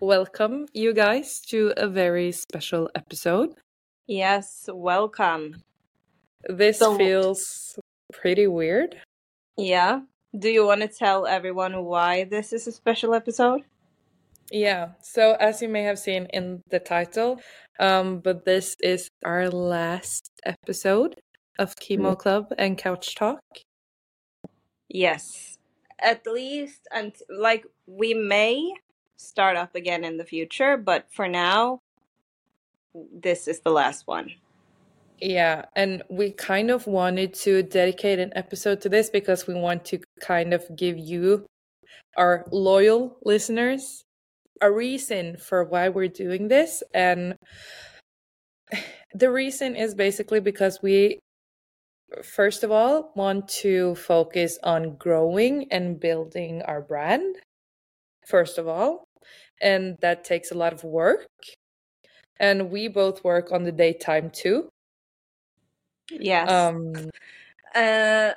welcome you guys to a very special episode. Yes, welcome. This So, feels pretty weird. yeah, do you want to tell everyone why this is a special episode? Yeah, so as you may have seen in the title, um, but this is our last episode of Chemo Club and Couch Talk. Yes, at least, and like we may start up again in the future, but for now, this is the last one. Yeah, and we kind of wanted to dedicate an episode to this because we want to kind of give you, our loyal listeners, a reason for why we're doing this. And the reason is basically because we, first of all, want to focus on growing and building our brand, first of all. And that takes a lot of work. And we both work on the daytime too. Yes. Um, Uh,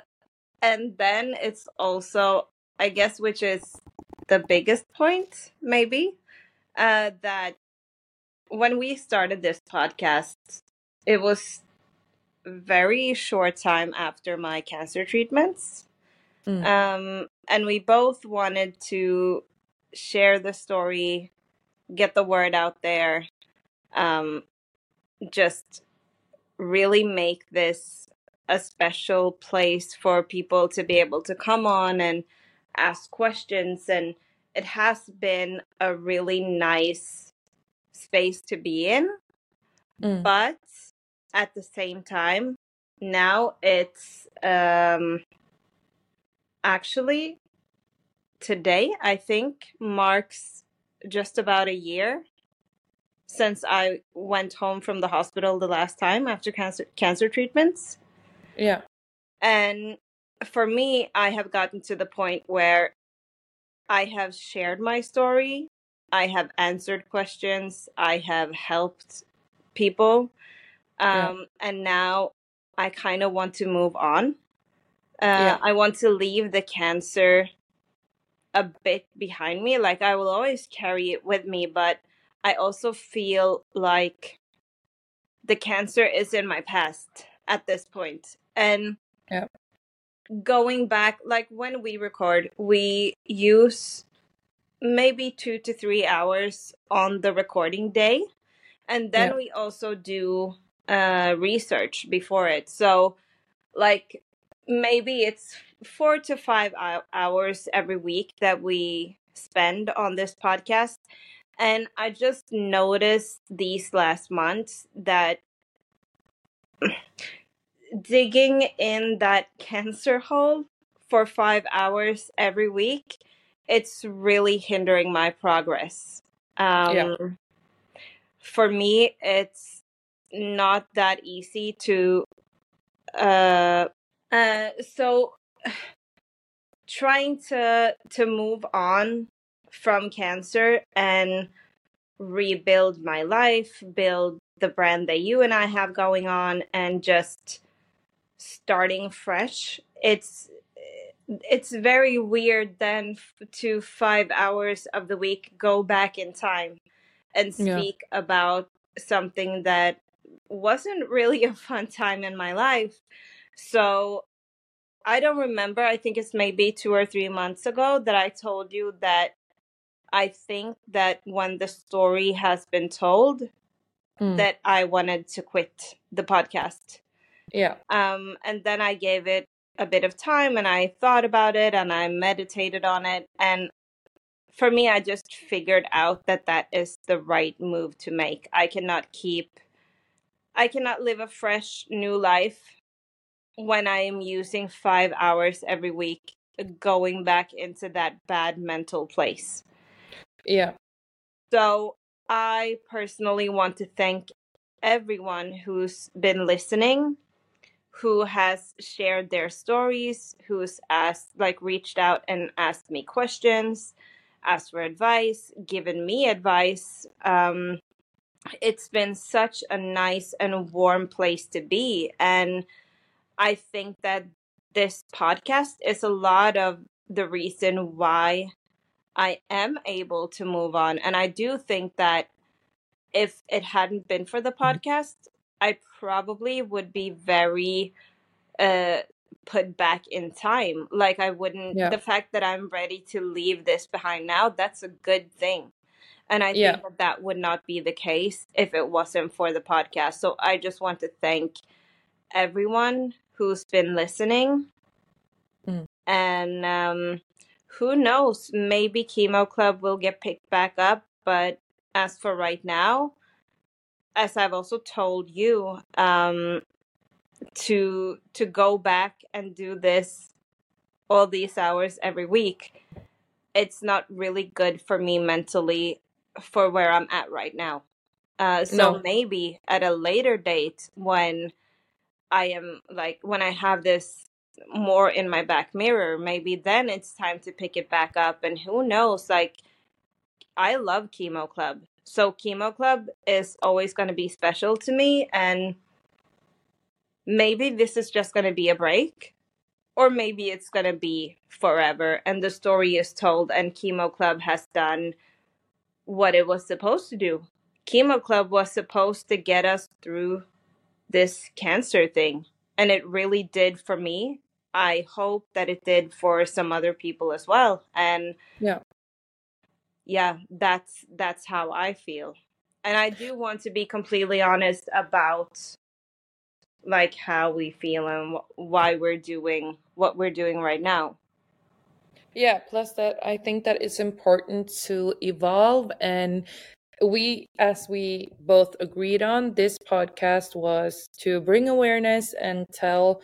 and then it's also, I guess, which is the biggest point, maybe, uh, that when we started this podcast, it was very short time after my cancer treatments. mm, Um, and we both wanted to share the story, get the word out there, um, just really make this a special place for people to be able to come on and ask questions. And it has been a really nice space to be in. mm, But at the same time, now it's um, actually today, I think, marks just about a year since I went home from the hospital the last time after cancer cancer treatments. yeah, And for me, I have gotten to the point where I have shared my story, I have answered questions, I have helped people, yeah, um, and now I kind of want to move on. Uh, yeah, I want to leave the cancer a bit behind me. Like I will always carry it with me, but I also feel like the cancer is in my past at this point. And yeah, going back, like when we record, we use maybe two to three hours on the recording day. And then yeah, we also do uh, research before it. So, like, maybe it's four to five hours every week that we spend on this podcast. And I just noticed these last months that digging in that cancer hole for five hours every week, it's really hindering my progress. yeah, Um, for me, it's not that easy to. Uh, uh, so trying to to move on from cancer and rebuild my life, build the brand that you and I have going on, and just starting fresh. It's it's very weird then to five hours of the week go back in time and yeah, speak about something that wasn't really a fun time in my life. So I don't remember. I think it's maybe two or three months ago that I told you that I think that when the story has been told, mm, that I wanted to quit the podcast. yeah, Um, and then I gave it a bit of time and I thought about it and I meditated on it. And for me, I just figured out that that is the right move to make. I cannot keep, I cannot live a fresh new life when I am using five hours every week going back into that bad mental place. yeah, So I personally want to thank everyone who's been listening, who has shared their stories, who's asked, like, reached out and asked me questions, asked for advice, given me advice. Um, it's been such a nice and warm place to be. And I think that this podcast is a lot of the reason why I am able to move on. And I do think that if it hadn't been for the podcast, I probably would be very uh put back in time. Like I wouldn't Yeah. the fact that I'm ready to leave this behind now, that's a good thing. And I Yeah. think that that would not be the case if it wasn't for the podcast. So I just want to thank everyone who's been listening. Mm. And um, who knows? Maybe Chemo Club will get picked back up. But as for right now, as I've also told you, um, to to go back and do this all these hours every week, it's not really good for me mentally for where I'm at right now. Uh, so No. maybe at a later date when I am like when I have this more in my back mirror, maybe then it's time to pick it back up. And who knows? Like I love Chemo Club. So Chemo Club is always going to be special to me and maybe this is just going to be a break or maybe it's going to be forever and the story is told and Chemo Club has done what it was supposed to do. Chemo Club was supposed to get us through this cancer thing and it really did for me. I hope that it did for some other people as well and Yeah. yeah that's that's how i feel and i do want to be completely honest about like how we feel and wh- why we're doing what we're doing right now Yeah, plus that I think that it's important to evolve and we as we both agreed on this podcast was to bring awareness and tell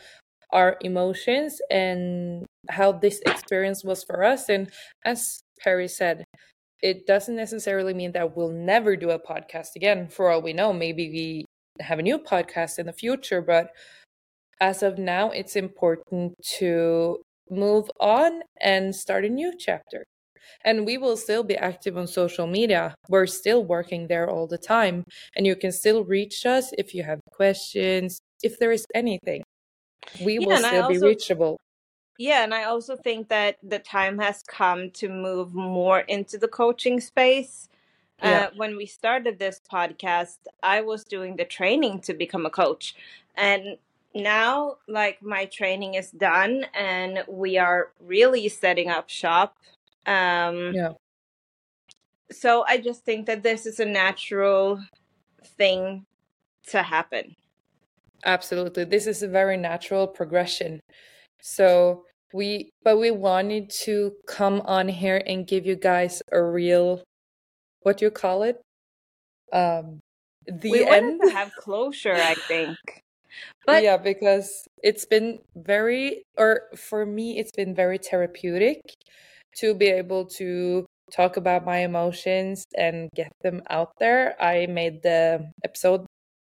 our emotions and how this experience was for us and as Perry said it doesn't necessarily mean that we'll never do a podcast again for all we know maybe we have a new podcast in the future but as of now it's important to move on and start a new chapter. And we will still be active on social media. We're still working there all the time. And you can still reach us if you have questions, if there is anything. We Yeah, will still be reachable. yeah and i also think that the time has come to move more into the coaching space Yeah. uh, when we started this podcast i was doing the training to become a coach and now like my training is done and we are really setting up shop um Yeah. so I just think that this is a natural thing to happen. Absolutely. This is a very natural progression. So we but we wanted to come on here and give you guys a real what do you call it? Um the we end. to have closure, I think. But yeah, because it's been very, or for me, it's been very therapeutic to be able to talk about my emotions and get them out there. I made the episode,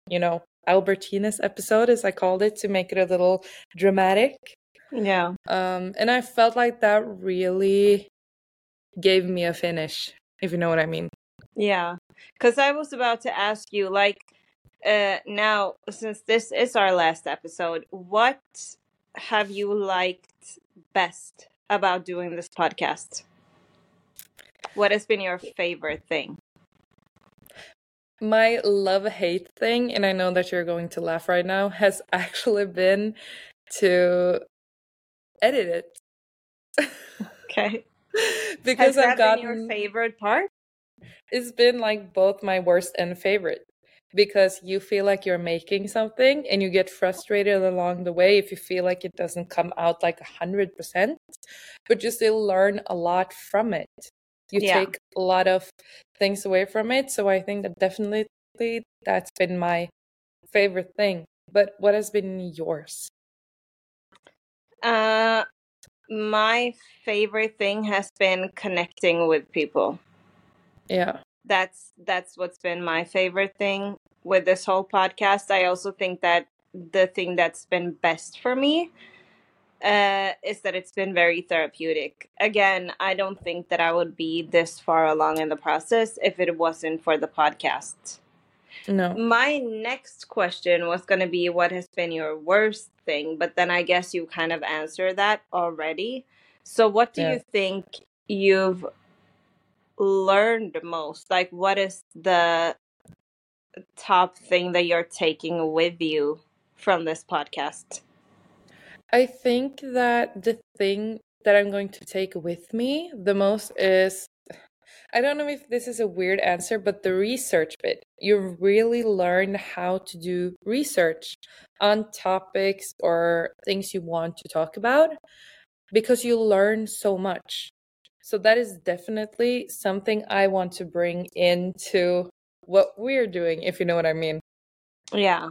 you know, Albertina's episode, as I called it, to make it a little dramatic. yeah, Um, and I felt like that really gave me a finish, if you know what I mean. yeah. Because I was about to ask you, like, uh, now since this is our last episode, what have you liked best about doing this podcast? What has been your favorite thing? My love hate thing, and I know that you're going to laugh right now, has actually been to edit it. Okay. because Has I've gotten your favorite part? it's been like both my worst and favorite because you feel like you're making something and you get frustrated along the way if you feel like it doesn't come out like a hundred percent but you still learn a lot from it you Yeah. take a lot of things away from it so i think that definitely that's been my favorite thing but what has been yours Uh, my favorite thing has been connecting with people. yeah That's that's what's been my favorite thing with this whole podcast. I also think that the thing that's been best for me uh, is that it's been very therapeutic. Again, I don't think that I would be this far along in the process if it wasn't for the podcast. no My next question was going to be what has been your worst thing, but then I guess you kind of answered that already. So, what do Yeah. you think you've learned most? Like, what is the top thing that you're taking with you from this podcast? I think that the thing that I'm going to take with me the most is I don't know if this is a weird answer, but the research bit. You really learn how to do research on topics or things you want to talk about because you learn so much. So that is definitely something I want to bring into what we're doing, if you know what I mean. Yeah.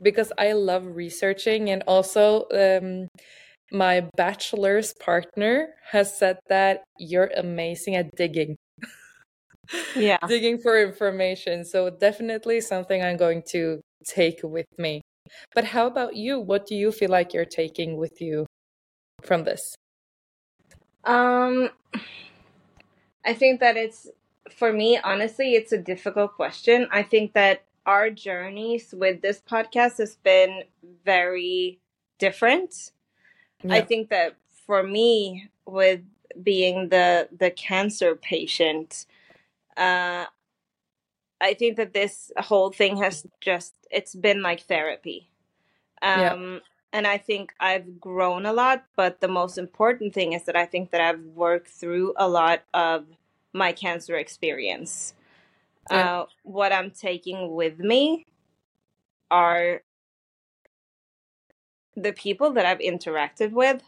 Because I love researching and also um, my bachelor's partner has said that you're amazing at digging. Yeah. digging for information. So definitely something I'm going to take with me. But how about you? What do you feel like you're taking with you from this? Um I think that it's for me honestly it's a difficult question. I think that our journeys with this podcast has been very different. Yeah. I think that for me with being the the cancer patient uh I think that this whole thing has just it's been like therapy. Um yeah. And I think I've grown a lot, but the most important thing is that I think that I've worked through a lot of my cancer experience. Yeah. Uh what I'm taking with me are the people that I've interacted with.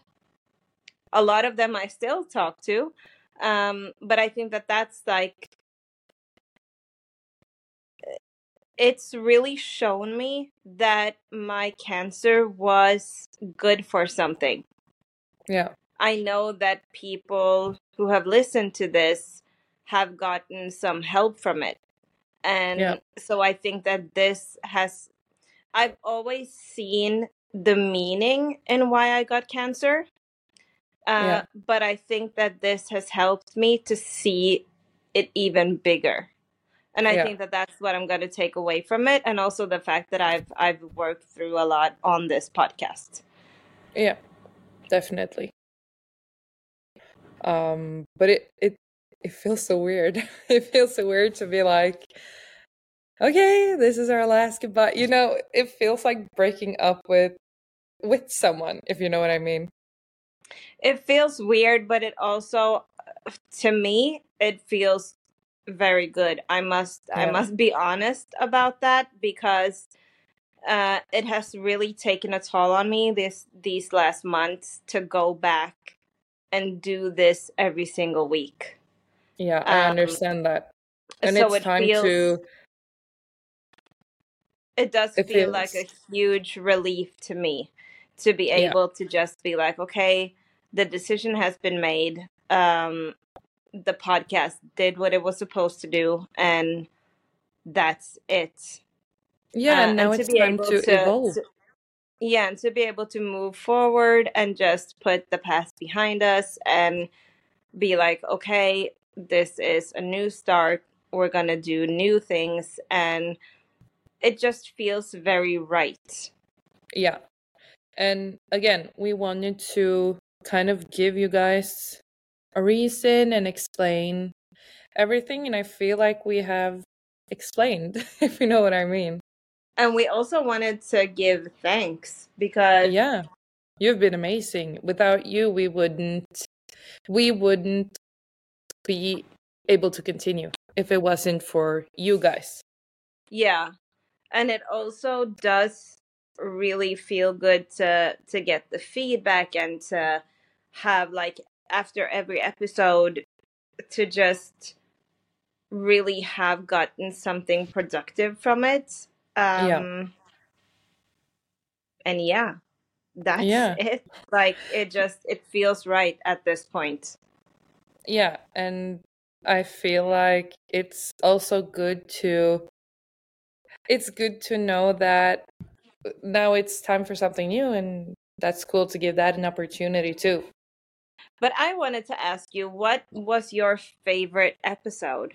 A lot of them I still talk to. Um, but I think that that's like it's really shown me that my cancer was good for something. Yeah. I know that people who have listened to this have gotten some help from it. And yeah. so I think that this has, I've always seen the meaning in why I got cancer. Uh, yeah. But I think that this has helped me to see it even bigger and i yeah. think that that's what i'm going to take away from it and also the fact that i've i've worked through a lot on this podcast. Yeah definitely. Um but it it it feels so weird. It feels so weird to be like okay this is our last goodbye. You know it feels like breaking up with with someone if you know what i mean. It feels weird but it also to me it feels very good. I must yeah. I must be honest about that because uh, it has really taken a toll on me this these last months to go back and do this every single week. Yeah, I um, understand that. And so it's it time feels, to it does it feel feels... like a huge relief to me to be able yeah. to just be like, okay, the decision has been made. Um, the podcast did what it was supposed to do and that's it. Yeah uh, now and it's time to, to evolve. to, yeah and to be able to move forward and just put the past behind us and be like okay this is a new start. We're gonna do new things and it just feels very right. Yeah. And again we wanted to kind of give you guys reason and explain everything. And I feel like we have explained, if you know what I mean. And we also wanted to give thanks because yeah, you've been amazing. Without you, we wouldn't we wouldn't be able to continue if it wasn't for you guys. Yeah. And it also does really feel good to to get the feedback and to have like after every episode to just really have gotten something productive from it. Um, yeah. And yeah, that's yeah. it. Like it just it feels right at this point. Yeah, and I feel like it's also good to it's good to know that now it's time for something new and that's cool to give that an opportunity too. But I wanted to ask you, what was your favorite episode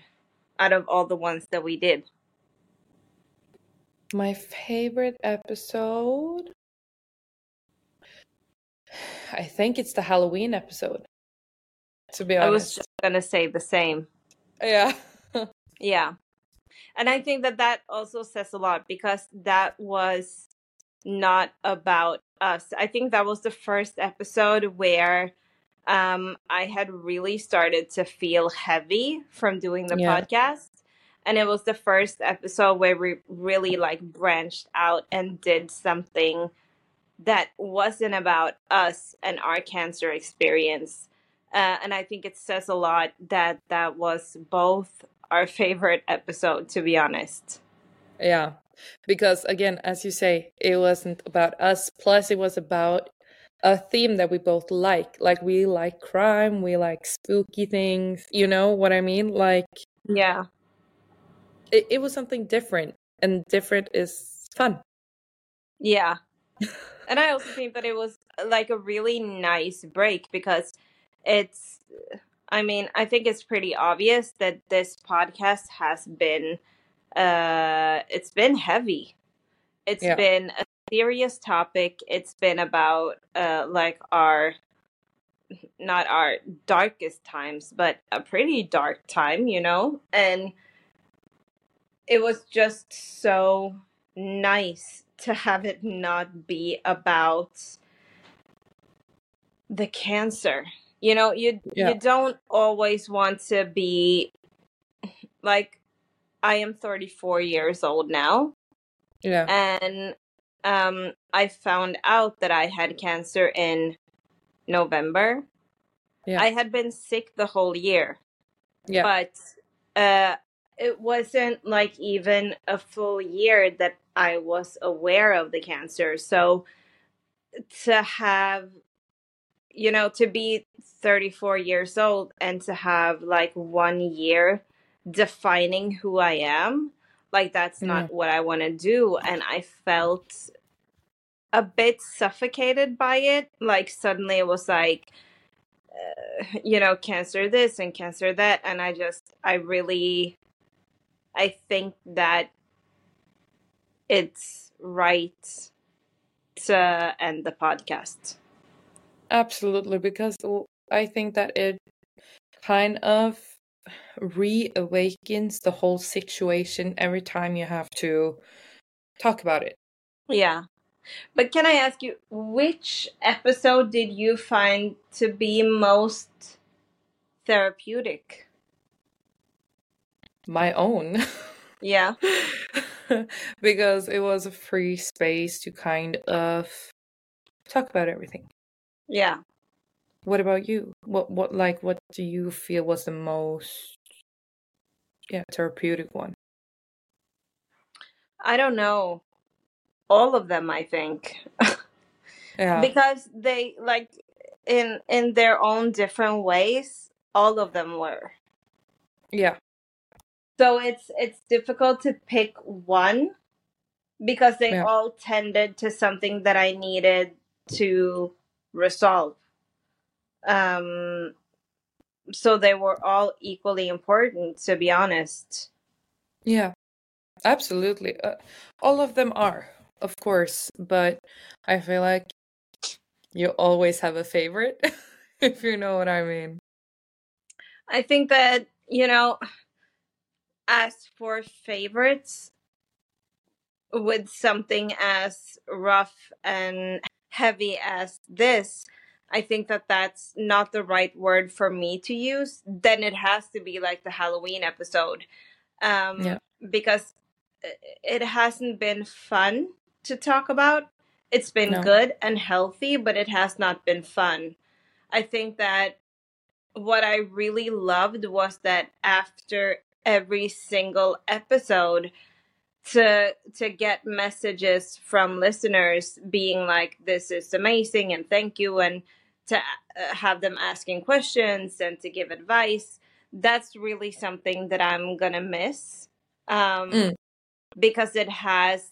out of all the ones that we did? My favorite episode? I think it's the Halloween episode. To be honest, I was just gonna say the same. Yeah. Yeah. And I think that that also says a lot because that was not about us. I think that was the first episode where um, I had really started to feel heavy from doing the Yeah. podcast. And it was the first episode where we really like branched out and did something that wasn't about us and our cancer experience. Uh, and I think it says a lot that that was both our favorite episode, to be honest. Yeah. Because again, as you say, it wasn't about us. Plus, it was about a theme that we both like. Like, we like crime, we like spooky things. You know what I mean? Like, Yeah. it, it was something different, and different is fun. Yeah. And I also think that it was like a really nice break because it's, I mean, I think it's pretty obvious that this podcast has been, uh, it's been heavy. It's Yeah. been a serious topic. It's been about, uh, like our, not our darkest times, but a pretty dark time, you know? And it was just so nice to have it not be about the cancer. You know, you Yeah. you don't always want to be like I am 34 years old now Yeah. and um I found out that I had cancer in November. Yeah. I had been sick the whole year Yeah. but uh it wasn't like even a full year that I was aware of the cancer. So to have you know to be 34 years old and to have like one year defining who I am like that's Yeah. not what I want to do and I felt a bit suffocated by it like suddenly it was like uh, you know cancer this and cancer that and i just i really i think that it's right to end the podcast Absolutely, because I think that it kind of reawakens the whole situation every time you have to talk about it. yeah but can i ask you which episode did you find to be most therapeutic My own. yeah because it was a free space to kind of talk about everything. yeah What about you? What what like what do you feel was the most yeah, therapeutic one? i don't know all of them i think Yeah. because they like in in their own different ways all of them were yeah. so it's it's difficult to pick one because they Yeah. all tended to something that i needed to resolve um so they were all equally important to be honest Yeah. Absolutely. Uh, all of them are, of course, but I feel like you always have a favorite, if you know what I mean. i think that you know as for favorites with something as rough and heavy as this i think that that's not the right word for me to use then it has to be like the halloween episode um Yeah. because it hasn't been fun to talk about it's been No. good and healthy but it has not been fun i think that what i really loved was that after every single episode to to get messages from listeners being like this is amazing and thank you and to uh, have them asking questions and to give advice that's really something that i'm gonna miss um Mm. because it has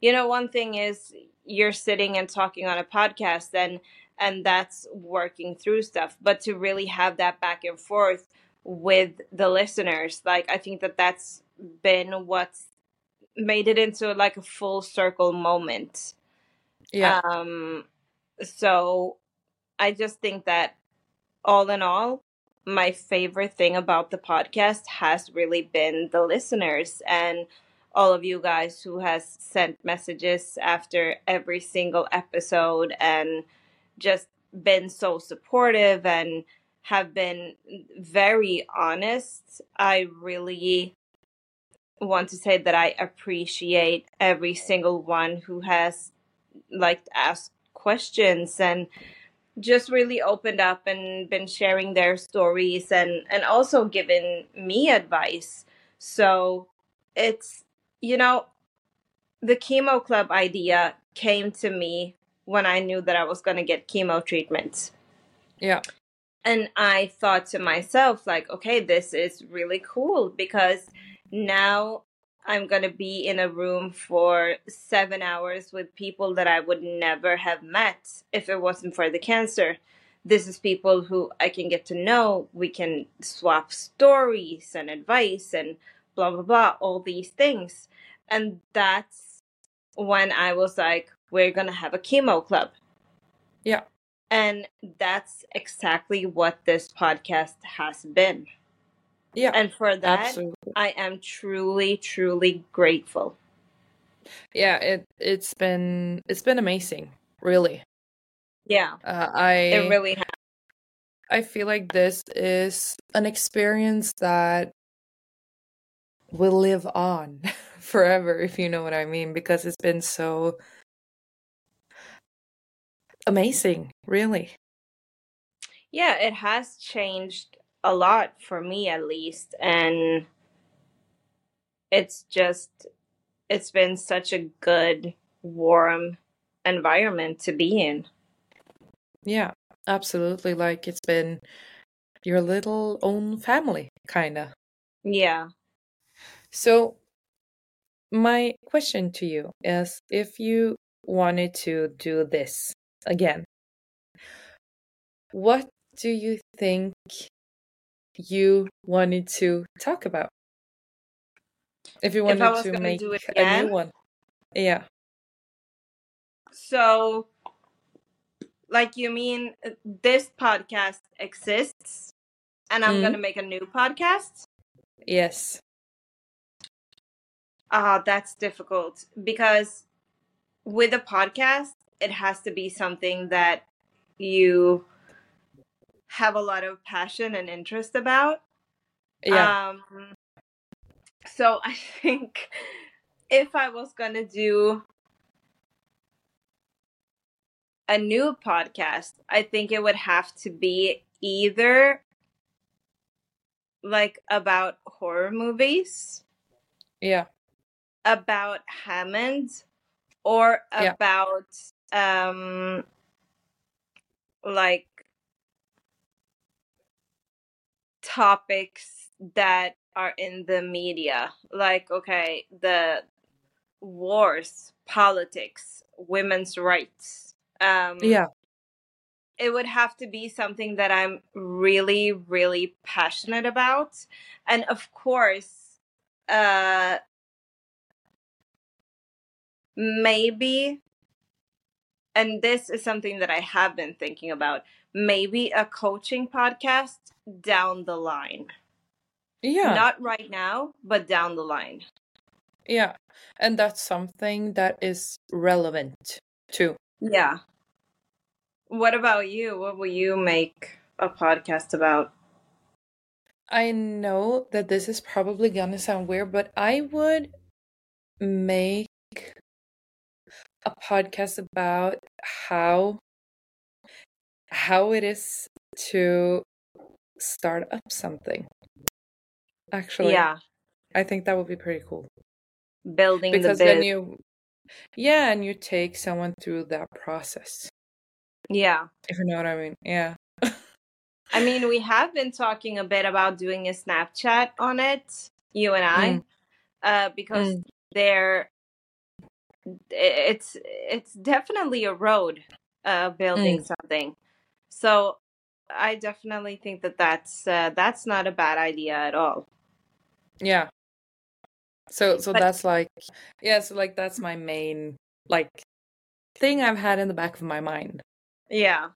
you know one thing is you're sitting and talking on a podcast and and that's working through stuff but to really have that back and forth with the listeners like i think that that's been what's made it into like a full circle moment Yeah. um so i just think that all in all my favorite thing about the podcast has really been the listeners and all of you guys who has sent messages after every single episode and just been so supportive and have been very honest. I really want to say that I appreciate every single one who has like asked questions and just really opened up and been sharing their stories and and also given me advice. So it's you know the chemo club idea came to me when I knew that I was going to get chemo treatment. Yeah. And I thought to myself like okay this is really cool because now I'm going to be in a room for seven hours with people that I would never have met if it wasn't for the cancer. This is people who I can get to know. We can swap stories and advice and blah, blah, blah, all these things. And that's when I was like, we're going to have a chemo club. Yeah. And that's exactly what this podcast has been. Yeah. And for that, absolutely. I am truly, truly grateful. Yeah, it it's been it's been amazing, really. Yeah, Uh, I it really has. I feel like this is an experience that will live on forever, if you know what I mean, because it's been so amazing, really. Yeah, it has changed a lot for me at least. And it's just, it's been such a good, warm environment to be in. Yeah, absolutely. Like it's been your little own family, kind of. Yeah. So, my question to you is if you wanted to do this again, what do you think you wanted to talk about? If you If wanted was to make a new one. Yeah. so like you mean uh, this podcast exists and I'm going to Mm. make a new podcast? Yes. Ah, that's difficult because with a podcast, it has to be something that you have a lot of passion and interest about. Yeah. Um, so I think if I was gonna do a new podcast, I think it would have to be either like about horror movies, Yeah. About Hammond, or Yeah. about um like topics that are in the media like okay the wars politics women's rights um Yeah. it would have to be something that i'm really really passionate about and of course uh maybe and this is something that i have been thinking about maybe a coaching podcast down the line Yeah. not right now but down the line Yeah. And that's something that is relevant too. yeah what about you what will you make a podcast about I know that this is probably gonna sound weird, but I would make a podcast about how how it is to start up something. Actually, yeah I think that would be pretty cool building the because then you yeah, and you take someone through that process. yeah If you know what I mean. Yeah. i mean we have been talking a bit about doing a snapchat on it you and i Mm, uh because mm, there it's it's definitely a road uh building mm. something so i definitely think that that's uh, that's not a bad idea at all Yeah. So so but that's like yeah, so like that's my main like thing I've had in the back of my mind. yeah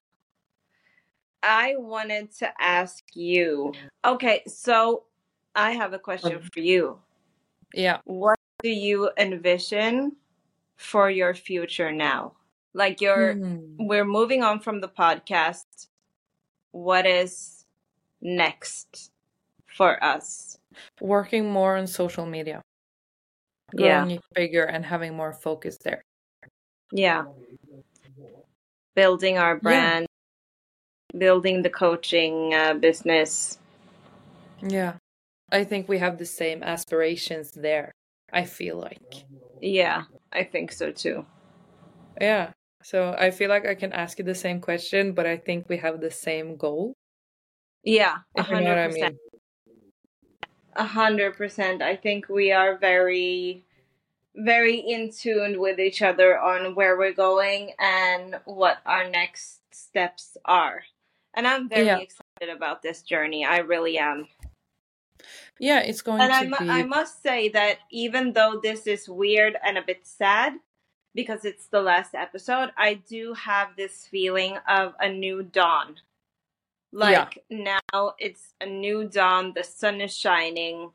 I wanted to ask you. Okay, so I have a question Um, for you. Yeah. What do you envision for your future now? Like you're Hmm. we're moving on from the podcast. What is next for us? Working more on social media, Yeah. growing it bigger and having more focus there. Yeah. Building our Yeah. brand, building the coaching uh, business. Yeah. I think we have the same aspirations there. I feel like. Yeah, I think so too. Yeah. So I feel like I can ask you the same question, but I think we have the same goal. Yeah, a If you know what hundred I percent. mean. A hundred percent. I think we are very, very in tune with each other on where we're going and what our next steps are. And I'm very Yeah. excited about this journey. I really am. Yeah, it's going to be And I, to mu- I must say that even though this is weird and a bit sad because it's the last episode, I do have this feeling of a new dawn. Yeah. Like now it's a new dawn, the sun is shining.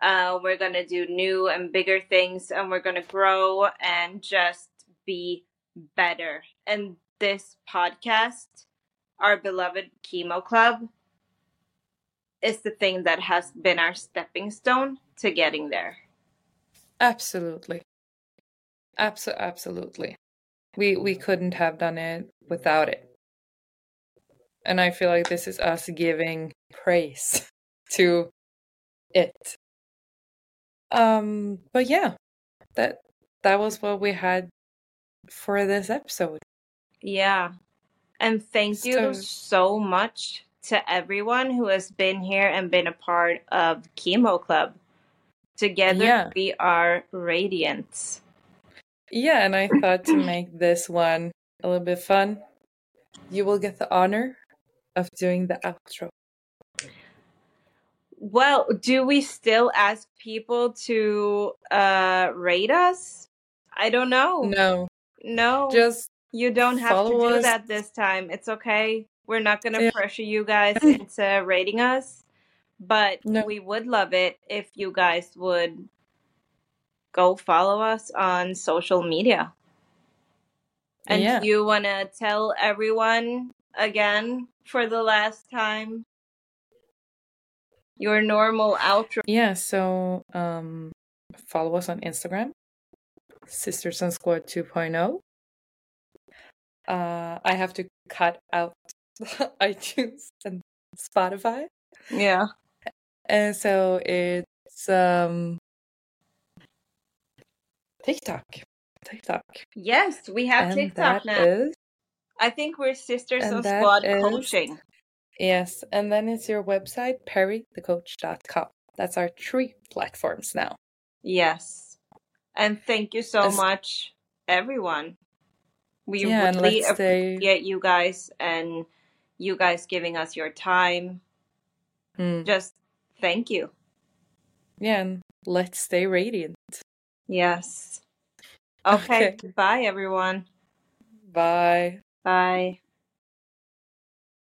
Uh, we're gonna do new and bigger things and we're gonna grow and just be better. And this podcast, our beloved Chemo Club, is the thing that has been our stepping stone to getting there. absolutely. Abso- absolutely. We we couldn't have done it without it. And I feel like this is us giving praise to it. Um but yeah, that that was what we had for this episode. Yeah. And thank you So so much to everyone who has been here and been a part of Chemo Club. Together yeah. we are radiant. Yeah, and I thought to make this one a little bit fun, you will get the honor of doing the outro. Well, do we still ask people to uh rate us? I don't know. No, No, just you don't have to do us. that this time. It's okay. We're not going to Yeah. pressure you guys into rating us, but No. we would love it if you guys would go follow us on social media. And Yeah. you want to tell everyone again for the last time your normal outro? Yeah, so um follow us on Instagram, Sisters and Squad 2.0. Uh I have to cut out iTunes and Spotify. Yeah. And so it's um TikTok. TikTok. Yes, we have And TikTok that now. is I think we're Sisters and Squad is Coaching. yes, and then it's your website, perrythecoach.com. That's our three platforms now. Yes. And thank you so As- much, everyone. We Yeah, really say appreciate you guys and you guys giving us your time. mm, Just thank you. yeah, and let's stay radiant. Yes. Okay. Okay. Bye, everyone. Bye. Bye.